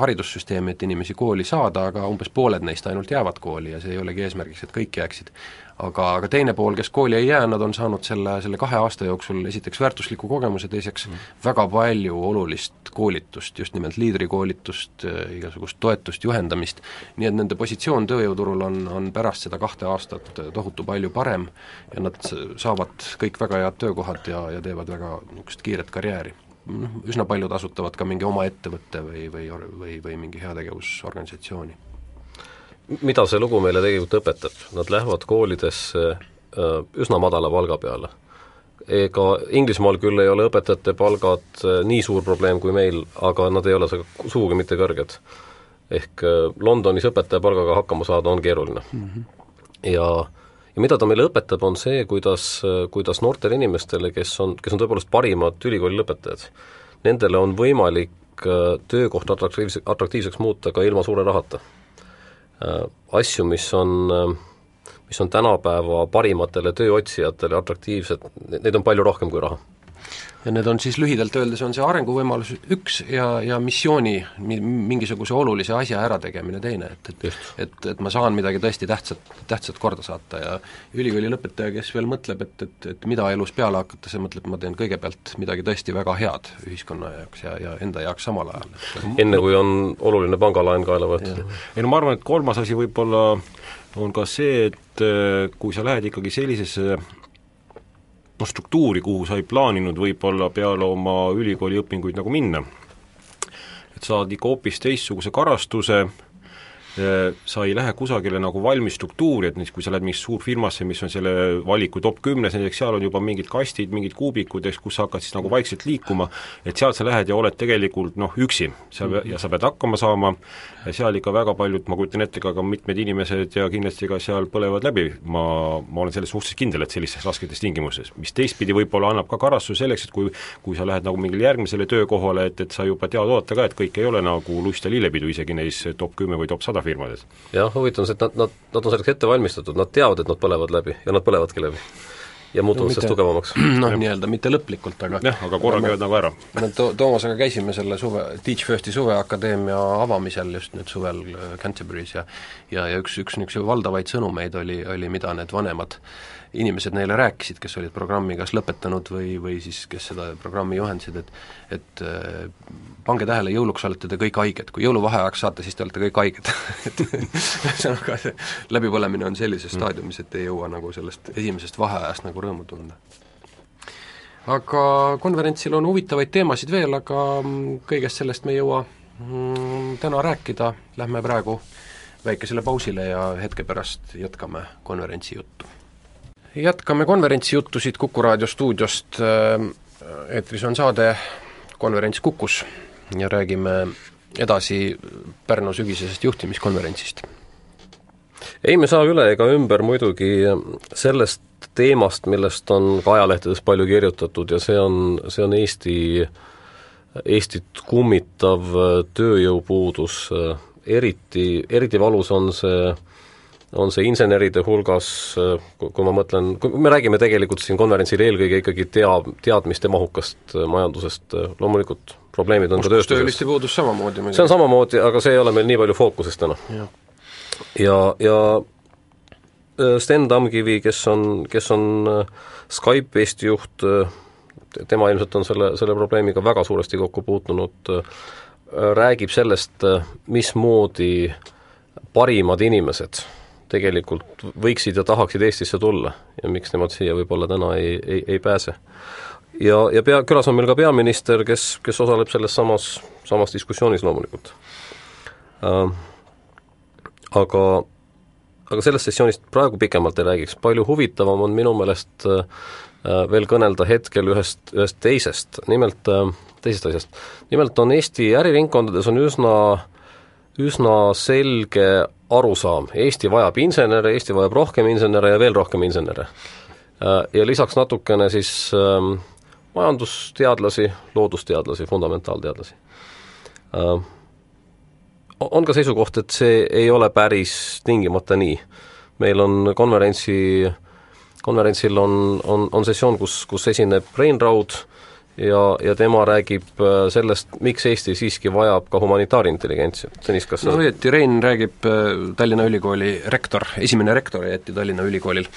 haridussüsteemi, et inimesi kooli saada, aga umbes pooled neist ainult jäävad kooli ja see ei olegi eesmärgiks, et kõik jääksid. aga, aga teine pool, kes kooli ei jää, nad on saanud selle, selle kahe aasta jooksul esiteks väärtusliku kogemuse, teiseks mm. väga palju olulist koolitust, just nimelt liidrikoolitust, eh, igasugust toetust, juhendamist, nii et nende positsioon tööjõuturul on, on pärast seda kahte aastat tohutu palju parem ja nad saavad kõik väga head töökohad ja, ja teevad väga niisugust kiiret karjääri noh, üsna paljud asutavad ka mingi oma ettevõtte või, või, või, või mingi heategevusorganisatsiooni. mida see lugu meile tegelikult õpetab? Nad lähevad koolidesse äh, üsna madala palga peale. ega Inglismaal küll ei ole õpetajate palgad äh, nii suur probleem kui meil, aga nad ei ole sugugi mitte kõrged. ehk äh, Londonis õpetaja palgaga hakkama saada on keeruline mm. -hmm. ja ja mida ta meile õpetab, on see, kuidas, kuidas noortele inimestele, kes on, kes on tõepoolest parimad ülikooli lõpetajad, nendele on võimalik äh, töökohta atraktiivse, atraktiivseks muuta ka ilma suure rahata. Äh, asju, mis on, mis on tänapäeva parimatele tööotsijatele atraktiivsed, neid on palju rohkem kui raha ja need on siis lühidalt öeldes, on see arenguvõimalus üks ja, ja missiooni mingisuguse olulise asja ärategemine teine, et, et et, et ma saan midagi tõesti tähtsat, tähtsat korda saata ja ülikooli lõpetaja, kes veel mõtleb, et, et, et mida elus peale hakata, see mõtleb, ma teen kõigepealt midagi tõesti väga head ühiskonna jaoks ja, ja enda jaoks samal ajal. enne, kui on oluline pangalaen kaela võetud. ei no ma arvan, et kolmas asi võib-olla on ka see, et äh, kui sa lähed ikkagi sellisesse noh, struktuuri, kuhu sa ei plaaninud võib-olla peale oma ülikooli õpinguid nagu minna. et saad ikka hoopis teistsuguse karastuse, sa ei lähe kusagile nagu valmis struktuuri, et näiteks kui sa lähed mingisse suurfirmasse, mis on selle valiku top kümnes, näiteks seal on juba mingid kastid, mingid kuubikud, eks, kus sa hakkad siis nagu vaikselt liikuma, et sealt sa lähed ja oled tegelikult noh, üksi. sa ja sa pead hakkama saama, seal ikka väga paljud, ma kujutan ette, ka, ka mitmed inimesed ja kindlasti ka seal põlevad läbi, ma, ma olen selles suhtes kindel, et sellistes rasketes tingimustes, mis teistpidi võib-olla annab ka karastuse selleks, et kui kui sa lähed nagu mingile järgmisele töökohale, et, et sa juba tead oodata ka, et kõik ei ole nagu lust ja lillepidu isegi neis top kümme või top sada firmades. jah, huvitav on see, et nad, nad, nad on selleks ette valmistatud, nad teavad, et nad põlevad läbi ja nad põlevadki läbi. ja muutuvad no, sellest tugevamaks. noh, nii-öelda mitte lõplikult, aga jah, aga korra käivad nagu ära. me to-, Toomasega käisime selle suve, Teach Firsti suveakadeemia avamisel just nüüd suvel äh, Canterbury's ja ja, ja üks, üks niisuguse valdavaid sõnumeid oli, oli, mida need vanemad äh, inimesed neile rääkisid, kes olid programmi kas lõpetanud või, või siis kes seda programmi juhendasid, et et äh, pange tähele, jõuluks olete te kõik haiged, kui jõuluvaheajaks saate, siis te olete kõik haiged et ühesõnaga see läbipõlemine on sellises mm. staadiumis, et ei jõua nagu sellest esimesest vaheajast nagu rõõmu tunda. aga konverentsil on huvitavaid teemasid veel, aga mm, kõigest sellest me ei jõua mm, täna rääkida, lähme praegu väikesele pausile ja hetke pärast jätkame konverentsi juttu jätkame konverentsijuttusid Kuku raadio stuudiost, eetris on saade Konverents Kukus ja räägime edasi Pärnu sügisesest juhtimiskonverentsist. ei, me saa üle ega ümber muidugi sellest teemast, millest on ka ajalehtedes palju kirjutatud ja see on, see on Eesti, Eestit kummitav tööjõupuudus, eriti, eriti valus on see on see inseneride hulgas, kui ma mõtlen, kui me räägime tegelikult siin konverentsil eelkõige ikkagi tea, teadmiste mahukast majandusest, loomulikult probleemid on ka tööstuses. oskustööliste puudus samamoodi muidugi. see on samamoodi, aga see ei ole meil nii palju fookuses täna. ja, ja Sten Tamkivi, kes on, kes on Skype Eesti juht, tema ilmselt on selle, selle probleemiga väga suuresti kokku puutunud, räägib sellest, mismoodi parimad inimesed tegelikult võiksid ja tahaksid Eestisse tulla ja miks nemad siia võib-olla täna ei, ei, ei pääse. ja, ja pea, külas on meil ka peaminister, kes, kes osaleb selles samas, samas diskussioonis loomulikult äh,. Aga, aga sellest sessioonist praegu pikemalt ei räägiks, palju huvitavam on minu meelest äh, veel kõnelda hetkel ühest, ühest teisest, nimelt äh, teisest asjast. nimelt on Eesti äriringkondades on üsna üsna selge arusaam, Eesti vajab insenere, Eesti vajab rohkem insenere ja veel rohkem insenere. Äh, ja lisaks natukene siis ähm, majandusteadlasi, loodusteadlasi, fundamentaalteadlasi. Äh, on ka seisukoht, et see ei ole päris tingimata nii. meil on konverentsi, konverentsil on, on, on sessioon, kus, kus esineb Rein Raud, ja, ja tema räägib äh, sellest, miks Eesti siiski vajab ka humanitaarintelligentsi. Tõnis, kas no õieti, Rein räägib äh, Tallinna Ülikooli rektor, esimene rektor jäeti Tallinna Ülikoolil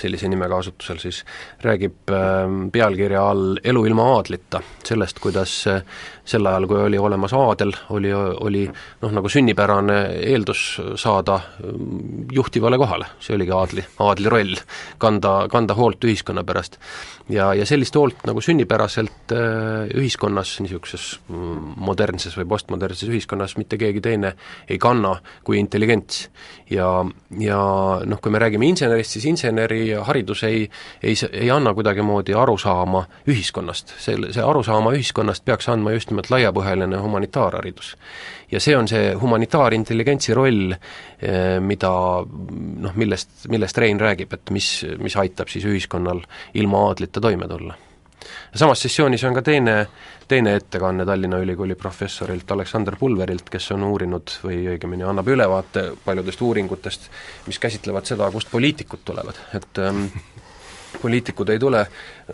sellise nimega asutusel siis, räägib ähm, pealkirja all Elu ilma aadlita, sellest, kuidas äh, sel ajal, kui oli olemas aadel, oli, oli noh, nagu sünnipärane eeldus saada ähm, juhtivale kohale, see oligi aadli, aadli roll, kanda, kanda hoolt ühiskonna pärast. ja, ja sellist hoolt nagu sünnipäraselt äh, ühiskonnas, niisuguses mm, modernses või postmodernses ühiskonnas mitte keegi teine ei kanna kui intelligents. ja, ja noh, kui me räägime insenerist, siis inseneri haridus ei, ei, ei anna kuidagimoodi arusaama ühiskonnast, selle, see arusaama ühiskonnast peaks andma just nimelt laiapõhjaline humanitaarharidus. ja see on see humanitaarintelligentsi roll, eh, mida noh, millest, millest Rein räägib, et mis, mis aitab siis ühiskonnal ilma aadlita toime tulla samas sessioonis on ka teine, teine ettekanne Tallinna Ülikooli professorilt Aleksander Pulverilt, kes on uurinud või õigemini annab ülevaate paljudest uuringutest, mis käsitlevad seda, kust poliitikud tulevad, et ähm, poliitikud ei tule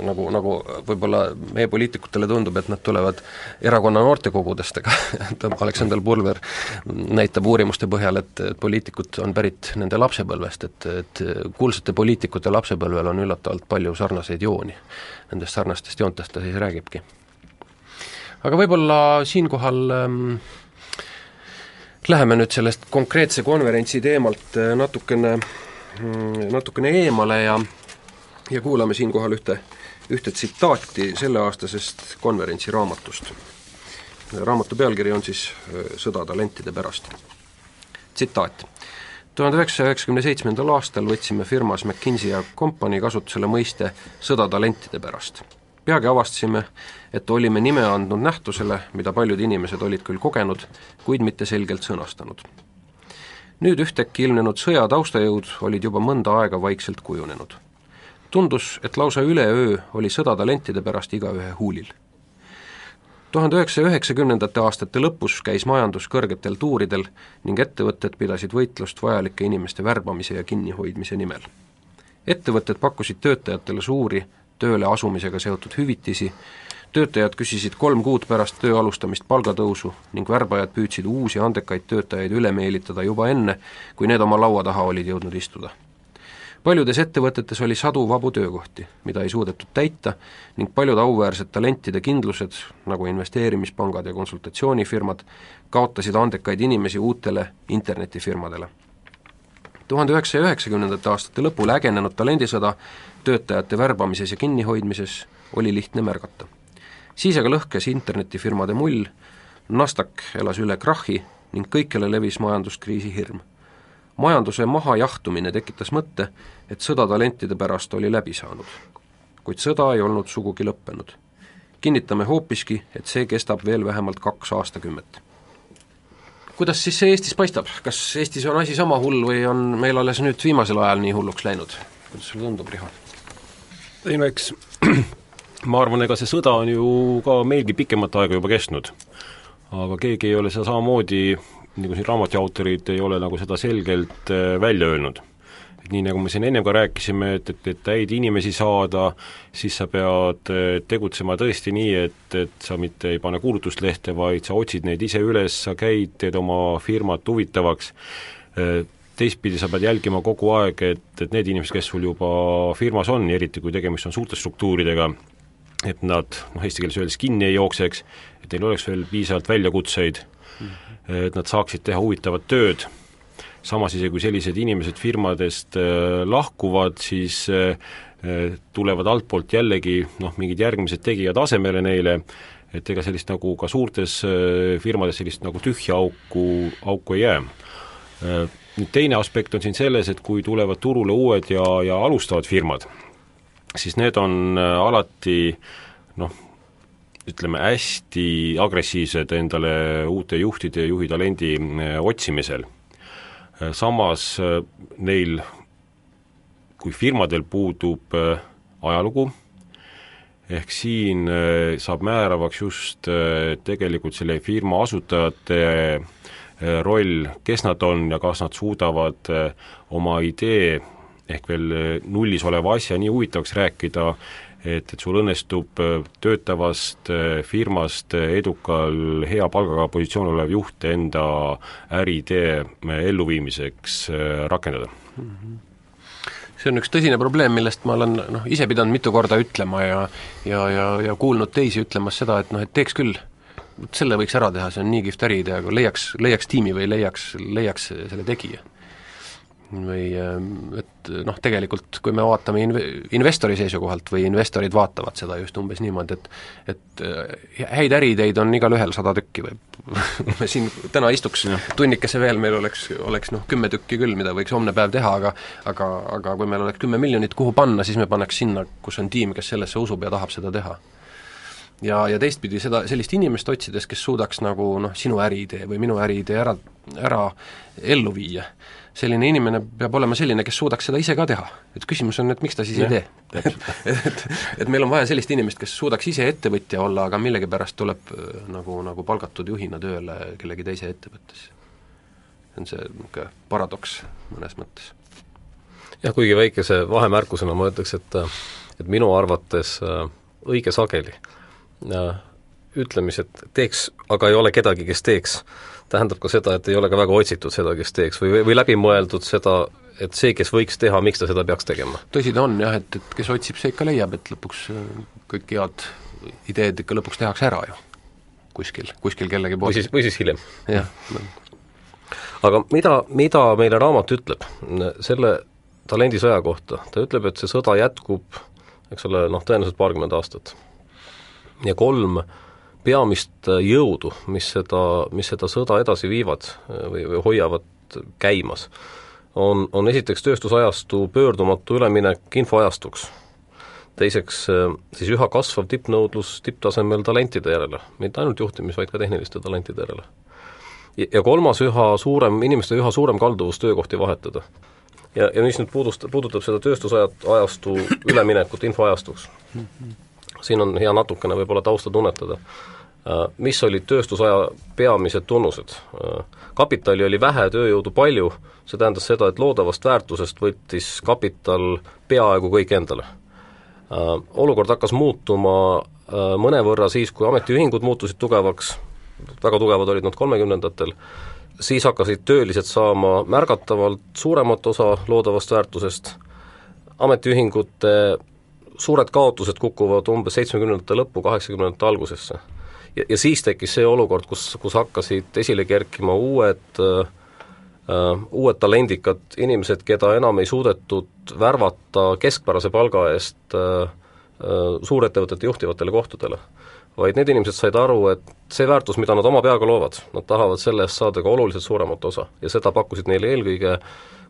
nagu, nagu võib-olla meie poliitikutele tundub, et nad tulevad erakonna noortekogudest, aga et Aleksander Pulver näitab uurimuste põhjal, et, et poliitikud on pärit nende lapsepõlvest, et, et kuulsate poliitikute lapsepõlvel on üllatavalt palju sarnaseid jooni. Nendest sarnastest joontest ta siis räägibki. aga võib-olla siinkohal ähm, läheme nüüd sellest konkreetse konverentsi teemalt äh, natukene, mm, natukene eemale ja ja kuulame siinkohal ühte, ühte tsitaati selleaastasest konverentsi raamatust. raamatu pealkiri on siis Sõda talentide pärast. tsitaat. tuhande üheksasaja üheksakümne seitsmendal aastal võtsime firmas McKinsey ja Company kasutusele mõiste sõda talentide pärast. peagi avastasime, et olime nime andnud nähtusele, mida paljud inimesed olid küll kogenud, kuid mitte selgelt sõnastanud. nüüd ühtäkki ilmnenud sõja taustajõud olid juba mõnda aega vaikselt kujunenud tundus, et lausa üleöö oli sõda talentide pärast igaühe huulil. tuhande üheksasaja üheksakümnendate aastate lõpus käis majandus kõrgetel tuuridel ning ettevõtted pidasid võitlust vajalike inimeste värbamise ja kinnihoidmise nimel. ettevõtted pakkusid töötajatele suuri tööle asumisega seotud hüvitisi, töötajad küsisid kolm kuud pärast töö alustamist palgatõusu ning värbajad püüdsid uusi andekaid töötajaid üle meelitada juba enne, kui need oma laua taha olid jõudnud istuda paljudes ettevõtetes oli sadu vabu töökohti, mida ei suudetud täita ning paljud auväärsed talentide kindlused, nagu investeerimispangad ja konsultatsioonifirmad, kaotasid andekaid inimesi uutele internetifirmadele. tuhande üheksasaja üheksakümnendate aastate lõpul ägenenud talendisõda töötajate värbamises ja kinnihoidmises oli lihtne märgata. siis aga lõhkes internetifirmade mull, Nasdaq elas üle krahhi ning kõikjale levis majanduskriisi hirm majanduse mahajahtumine tekitas mõtte, et sõda talentide pärast oli läbi saanud. kuid sõda ei olnud sugugi lõppenud. kinnitame hoopiski, et see kestab veel vähemalt kaks aastakümmet. kuidas siis see Eestis paistab, kas Eestis on asi sama hull või on meil alles nüüd viimasel ajal nii hulluks läinud? kuidas sulle tundub, Riho? ei no eks ma arvan, ega see sõda on ju ka meilgi pikemat aega juba kestnud. aga keegi ei ole seda samamoodi nagu siin raamatu autorid ei ole nagu seda selgelt äh, välja öelnud. Nii, nagu me siin ennem ka rääkisime, et, et, et häid inimesi saada, siis sa pead äh, tegutsema tõesti nii, et, et sa mitte ei pane kuulutuslehte, vaid sa otsid neid ise üles, sa käid, teed oma firmat huvitavaks, äh, teistpidi sa pead jälgima kogu aeg, et, et need inimesed, kes sul juba firmas on, eriti kui tegemist on suurte struktuuridega, et nad noh, eesti keeles öeldes kinni ei jookseks, et neil oleks veel piisavalt väljakutseid mm, -hmm. et nad saaksid teha huvitavat tööd, samas isegi kui sellised inimesed firmadest äh, lahkuvad, siis äh, äh, tulevad altpoolt jällegi noh, mingid järgmised tegijad asemele neile, et ega sellist nagu ka suurtes firmades sellist nagu tühja auku, auku ei jää. Nüüd teine aspekt on siin selles, et kui tulevad turule uued ja, ja alustavad firmad, siis need on alati noh, ütleme hästi agressiivsed endale uute juhtide ja juhitalendi äh, otsimisel. Äh, samas neil, kui firmadel puudub ajalugu, ehk siin saab määravaks just tegelikult selle firma asutajate roll, kes nad on ja kas nad suudavad oma idee ehk veel nullis oleva asja nii huvitavaks rääkida, et, et sul õnnestub eh, töötavast eh, firmast edukal hea palgaga positsioonil olev juht enda äriidee elluviimiseks rakendada. Mm. -hmm see on üks tõsine probleem, millest ma olen noh, ise pidanud mitu korda ütlema ja ja, ja, ja kuulnud teisi ütlemas seda, et noh, et teeks küll, selle võiks ära teha, see on nii kihvt äriidee, aga leiaks, leiaks tiimi või leiaks, leiaks selle tegija või ähm, et noh, tegelikult kui me vaatame inv-, investori seisukohalt või investorid vaatavad seda just umbes niimoodi, et et äh, häid äriideid on igalühel sada tükki või me siin täna istuks tunnikese veel, meil oleks, oleks noh, kümme tükki küll, mida võiks homne päev teha, aga aga, aga kui meil oleks kümme miljonit, kuhu panna, siis me paneks sinna, kus on tiim, kes sellesse usub ja tahab seda teha. Ja, ja teistpidi seda, sellist inimest otsides, kes suudaks nagu noh, sinu äriidee või minu äriidee ära, ära ellu viia, selline inimene peab olema selline, kes suudaks seda ise ka teha. et küsimus on, et miks ta siis ja, ei tee. et, et, et meil on vaja sellist inimest, kes suudaks ise ettevõtja olla, aga millegipärast tuleb äh, nagu, nagu palgatud juhina tööle kellegi teise ettevõttesse. see on see niisugune paradoks mõnes mõttes. jah, kuigi väikese vahemärkusena ma ütleks, et et minu arvates äh, õige sageli ütlemised teeks, aga ei ole kedagi, kes teeks, tähendab ka seda, et ei ole ka väga otsitud seda, kes teeks või, või läbimõeldud seda, et see, kes võiks teha, miks ta seda peaks tegema? tõsi ta on jah, et, et kes otsib, see ikka leiab, et lõpuks äh, kõik head ideed ikka lõpuks tehakse ära ju. kuskil, kuskil kellegi poolt. või siis, või siis hiljem. jah. aga mida, mida meile raamat ütleb selle talendisõja kohta, ta ütleb, et see sõda jätkub, eks ole, noh, tõenäoliselt paarkümmend aastat ja kolm peamist jõudu, mis seda, mis seda sõda edasi viivad või, või hoiavad käimas, on, on esiteks tööstusajastu pöördumatu üleminek infoajastuks. teiseks siis üha kasvav tippnõudlus tipptasemel talentide järele, mitte ainult juhtimis, vaid ka tehniliste talentide järele. ja kolmas, üha suurem, inimeste üha suurem kalduvus töökohti vahetada. ja, ja mis nüüd puudust-, puudutab seda tööstusajastu üleminekut infoajastuks siin on hea natukene võib-olla tausta tunnetada. Äh, mis olid tööstusaja peamised tunnused? Äh, kapitali oli vähe, tööjõudu palju, see tähendas seda, et loodavast väärtusest võttis kapital peaaegu kõik endale. Äh, olukord hakkas muutuma mõnevõrra siis, kui ametiühingud muutusid tugevaks, väga tugevad olid nad kolmekümnendatel, siis hakkasid töölised saama märgatavalt suuremat osa loodavast väärtusest, ametiühingute suured kaotused kukuvad umbes seitsmekümnendate lõppu, kaheksakümnendate algusesse. ja, ja siis tekkis see olukord, kus, kus hakkasid esile kerkima uued äh, uued talendikad inimesed, keda enam ei suudetud värvata keskpärase palga eest äh, äh, suurettevõtete juhtivatele kohtadele. vaid need inimesed said aru, et see väärtus, mida nad oma peaga loovad, nad tahavad selle eest saada ka oluliselt suuremat osa ja seda pakkusid neile eelkõige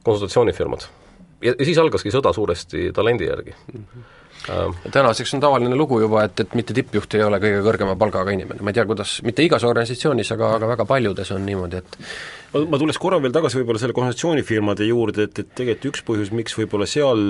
konsultatsioonifirmad. ja, ja siis algaski sõda suuresti talendi järgi mm. -hmm tänaseks on tavaline lugu juba, et, et mitte tippjuht ei ole kõige kõrgema palgaga inimene, ma ei tea, kuidas, mitte igas organisatsioonis, aga, aga väga paljudes on niimoodi, et ma, ma tuleks korra veel tagasi võib-olla selle konsultatsioonifirmade juurde, et, et tegelikult üks põhjus, miks võib-olla seal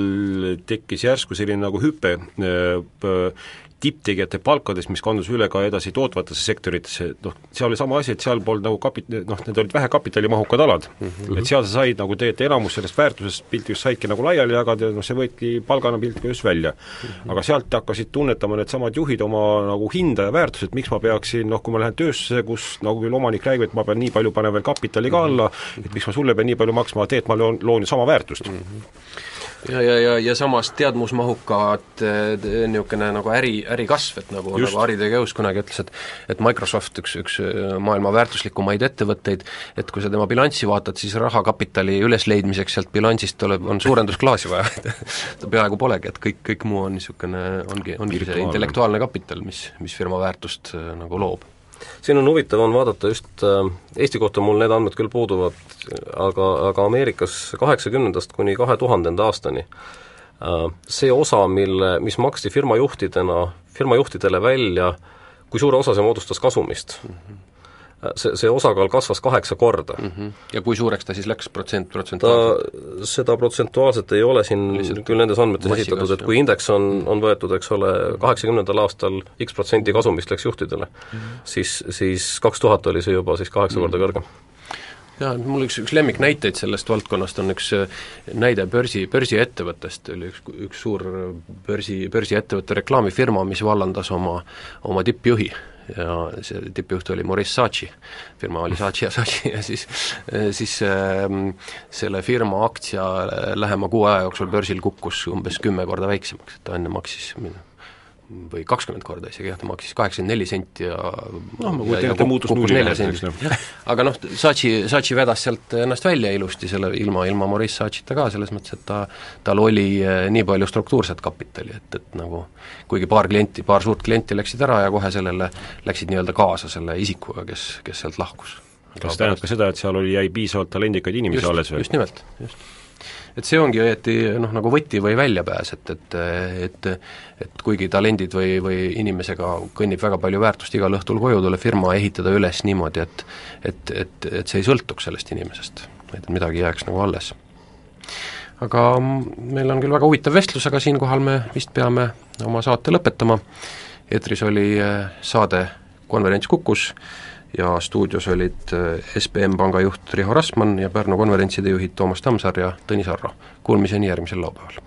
tekkis järsku selline nagu hüpe äh, tipptegijate palkadest, mis kandus üle ka edasi tootvatesse sektoritesse, noh, seal oli sama asi, et seal polnud nagu kapit-, noh, need olid vähe kapitalimahukad alad mm. -hmm. et seal sa said nagu tegelikult enamus sellest väärtusest piltlikult saidki nagu laiali jagada ja noh, see võeti palgana piltlikult just välja mm. -hmm. aga sealt hakkasid tunnetama needsamad juhid oma nagu hinda ja väärtust, et miks ma peaksin noh, kui ma lähen tööstusse, kus nagu küll omanik räägib, et ma pean nii palju panema veel kapitali ka alla, et miks ma sulle pean nii palju maksma, teed, ma loon, loon ju sama väärtust mm. -hmm ja, ja, ja, ja samas teadmusmahukad niisugune nagu äri, ärikasv, et nagu, nagu Harri Tegeus kunagi ütles, et et Microsoft, üks, üks maailma väärtuslikumaid ettevõtteid, et kui sa tema bilanssi vaatad, siis rahakapitali ülesleidmiseks sealt bilansist tuleb, on suurendusklaasi vaja. Peaaegu polegi, et kõik, kõik muu on niisugune, ongi, ongi see intellektuaalne kapital, mis, mis firma väärtust nagu loob siin on huvitav, on vaadata just äh, Eesti kohta mul need andmed küll puuduvad, aga, aga Ameerikas kaheksakümnendast kuni kahe tuhandenda aastani äh, see osa, mille, mis maksti firma juhtidena, firma juhtidele välja, kui suure osa see moodustas kasumist. Mm, -hmm see, see osakaal kasvas kaheksa korda mm. -hmm. ja kui suureks ta siis läks protsent, protsentuaalselt? seda protsentuaalselt ei ole siin Lihtsalt küll nendes andmetes esitatud, et kui indeks on, on võetud, eks ole, kaheksakümnendal aastal X protsenti kasumist läks juhtidele mm, -hmm. siis, siis kaks tuhat oli see juba siis kaheksa mm -hmm. korda kõrgem jaa, mul üks, üks lemmiknäiteid sellest valdkonnast on üks äh, näide börsi, börsiettevõttest, oli üks, üks suur börsi, börsiettevõtte reklaamifirma, mis vallandas oma, oma tippjuhi ja see tippjuht oli Maurice Saatchi, firma oli Saatchi ja Saatchi ja siis, siis äh, selle firma aktsia lähema kuu aja jooksul börsil kukkus umbes kümme korda väiksemaks, et ta enne maksis või kakskümmend korda isegi, jah, ta maksis kaheksakümmend neli senti ja noh, ma kujutan ette, muutus nulli näiteks. aga noh, Saatchi, Saatchi vedas sealt ennast välja ilusti selle, ilma, ilma Maurice Saatchita ka, selles mõttes, et ta, tal oli eh, nii palju struktuurset kapitali, et, et nagu kuigi paar klienti, paar suurt klienti läksid ära ja kohe sellele läksid nii-öelda kaasa selle isikuga, kes, kes sealt lahkus. kas see tähendab ka seda, et seal oli, jäi piisavalt talendikaid inimesi just, alles või? just nimelt, just et see ongi õieti noh, nagu võti või väljapääs, et, et et et kuigi talendid või, või inimesega kõnnib väga palju väärtust igal õhtul koju, tuleb firma ehitada üles niimoodi, et et, et, et see ei sõltuks sellest inimesest, et midagi jääks nagu alles. aga meil on küll väga huvitav vestlus, aga siinkohal me vist peame oma saate lõpetama, eetris oli eh, saade Konverents Kukus, ja stuudios olid äh, SBM panga juht Riho Rasman ja Pärnu konverentside juhid Toomas Tammsaar ja Tõnis Arro. Kuulmiseni järgmisel laupäeval!